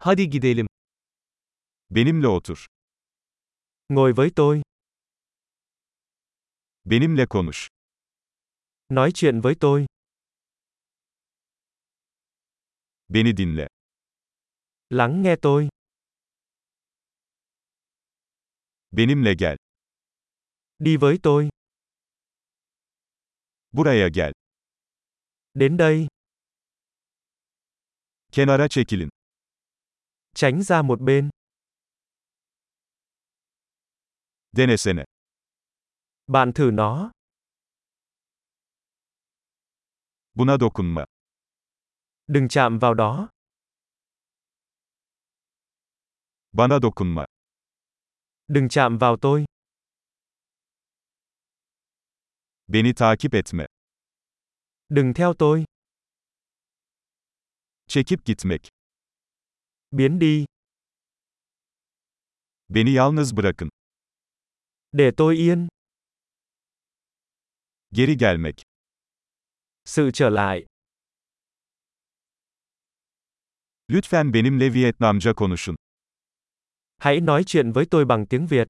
Hadi gidelim. Benimle otur. Ngồi với tôi. Benimle konuş. Nói chuyện với tôi. Beni dinle. Lắng nghe tôi. Benimle gel. Đi với tôi. Buraya gel. Đến đây. Kenara çekilin. Tránh ra một bên. Denesene. Bạn thử nó. Buna dokunma. Đừng chạm vào đó. Bana dokunma. Đừng chạm vào tôi. Beni takip etme. Đừng theo tôi. Çekip gitmek. Biến đi. Beni yalnız bırakın. Để tôi yên. Geri gelmek. Sự trở lại. Lütfen benimle Vietnamca konuşun. Hãy nói chuyện với tôi bằng tiếng Việt.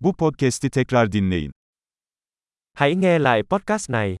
Bu podcast'i tekrar dinleyin. Hãy nghe lại podcast này.